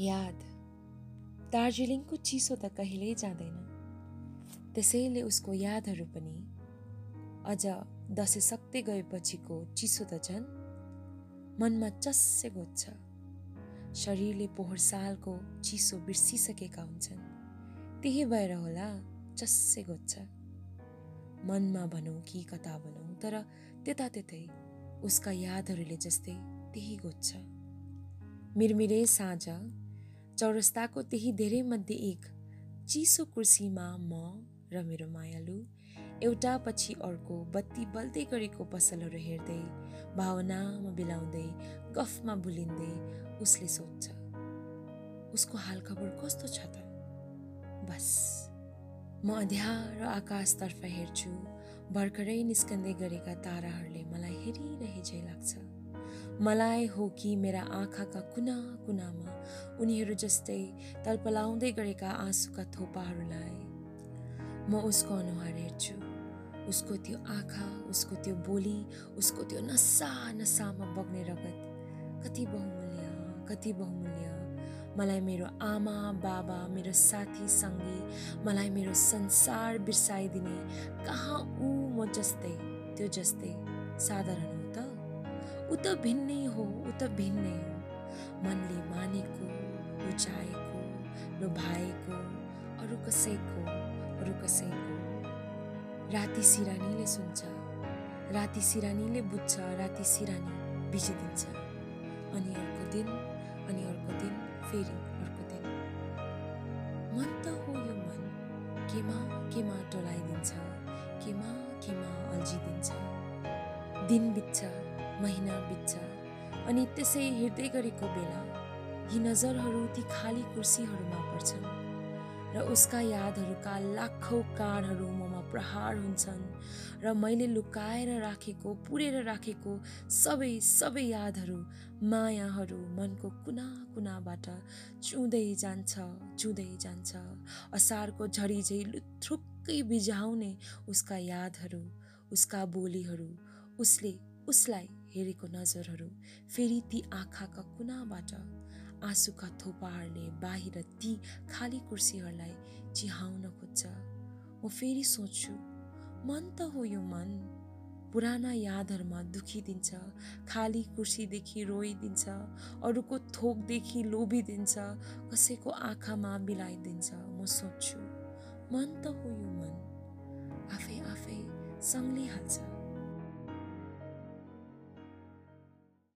याद। दार्जिलिङको चिसो त कहिल्यै जाँदैन। त्यसैले उसको यादहरू पनि अझ दसैँ सक्दै गएपछिको चिसो त झन् मनमा चस्से गोज्छ। शरीरले पोहोर सालको चिसो बिर्सिसकेका हुन्छन्। त्यही भएर होला चस्से गोज्छ। मनमा भनौँ कि कता भनौँ तर त्यता त्यतै उसका यादहरूले जस्तै त्यही गोज्छ। मिरमिरे साँझ चौरस्ताको त्यही धेरै मध्ये एक चिसो कुर्सीमा म र मेरो मायालु एउटा पछि अर्को बत्ती बल्दै गरेको पसलहरू हेर्दै भावनामा बिलाउँदै गफमा भुलिँदै उसले सोध्छ उसको हालखबर कस्तो छ त? बस म अँध्यारो आकाशतर्फ हेर्छु भर्खरै निस्कँदै गरेका ताराहरूले मलाई हेरिरहे झै लाग्छ। मलाई हो कि मेरा आँखाका कुना कुनामा उनीहरू जस्तै तल्पलाउँदै गरेका आँसुका थोपाहरूलाई। म उसको अनुहार हेर्छु। उसको त्यो आँखा उसको त्यो बोली उसको त्यो नसा नसामा बग्ने रगत। कति बहुमूल्य कति बहुमूल्य। मलाई मेरो आमा बाबा मेरो साथी सङ्गी मलाई मेरो संसार बिर्साइदिने कहाँ ऊ म जस्तै त्यो जस्तै साधारण ऊ त भिन्नै हो ऊ त भिन्नै हो। मनले मानेको रुचाएको लोभाएको अरू कसैको अरू कसैको राति सिरानीले सुन्छ राति सिरानीले बुझ्छ राति सिरानी बिजिदिन्छ अनि अर्को दिन अनि अर्को दिन फेरि अर्को दिन। मन त हो यो मन केमा केमा टोलाइदिन्छ केमा केमा अल्झिदिन्छ। दिन बित्छ। महिना बित्छ अनि त्यसै हिँड्दै गरेको बेला यी नजरहरू ती खाली कुर्सीहरूमा पर्छन् र उसका यादहरूका लाखौँ काँडहरू ममा प्रहार हुन्छन् र मैले लुकाएर राखेको पुरेर राखेको सबै सबै यादहरू मायाहरू मनको कुना कुनाबाट चुँदै जान्छ चुँदै जान्छ। असारको झरी झै लुथ्रुक्कै बिझाउने उसका यादहरू उसका बोलीहरू उसले उसलाई हेरेको नजरहरू फेरि ती आँखाका कुनाबाट आँसुका थोपाहरूले बाहिर ती खाली कुर्सीहरूलाई चिहाउन खोज्छ। म फेरि सोच्छु मन त हो यो मन। पुराना यादहरूमा दुखिदिन्छ खाली कुर्सीदेखि रोइदिन्छ अरूको थोकदेखि लोभिदिन्छ कसैको आँखामा बिलाइदिन्छ म सोच्छु मन त हो यो मन। आफै आफै सङ्लिहाल्छ।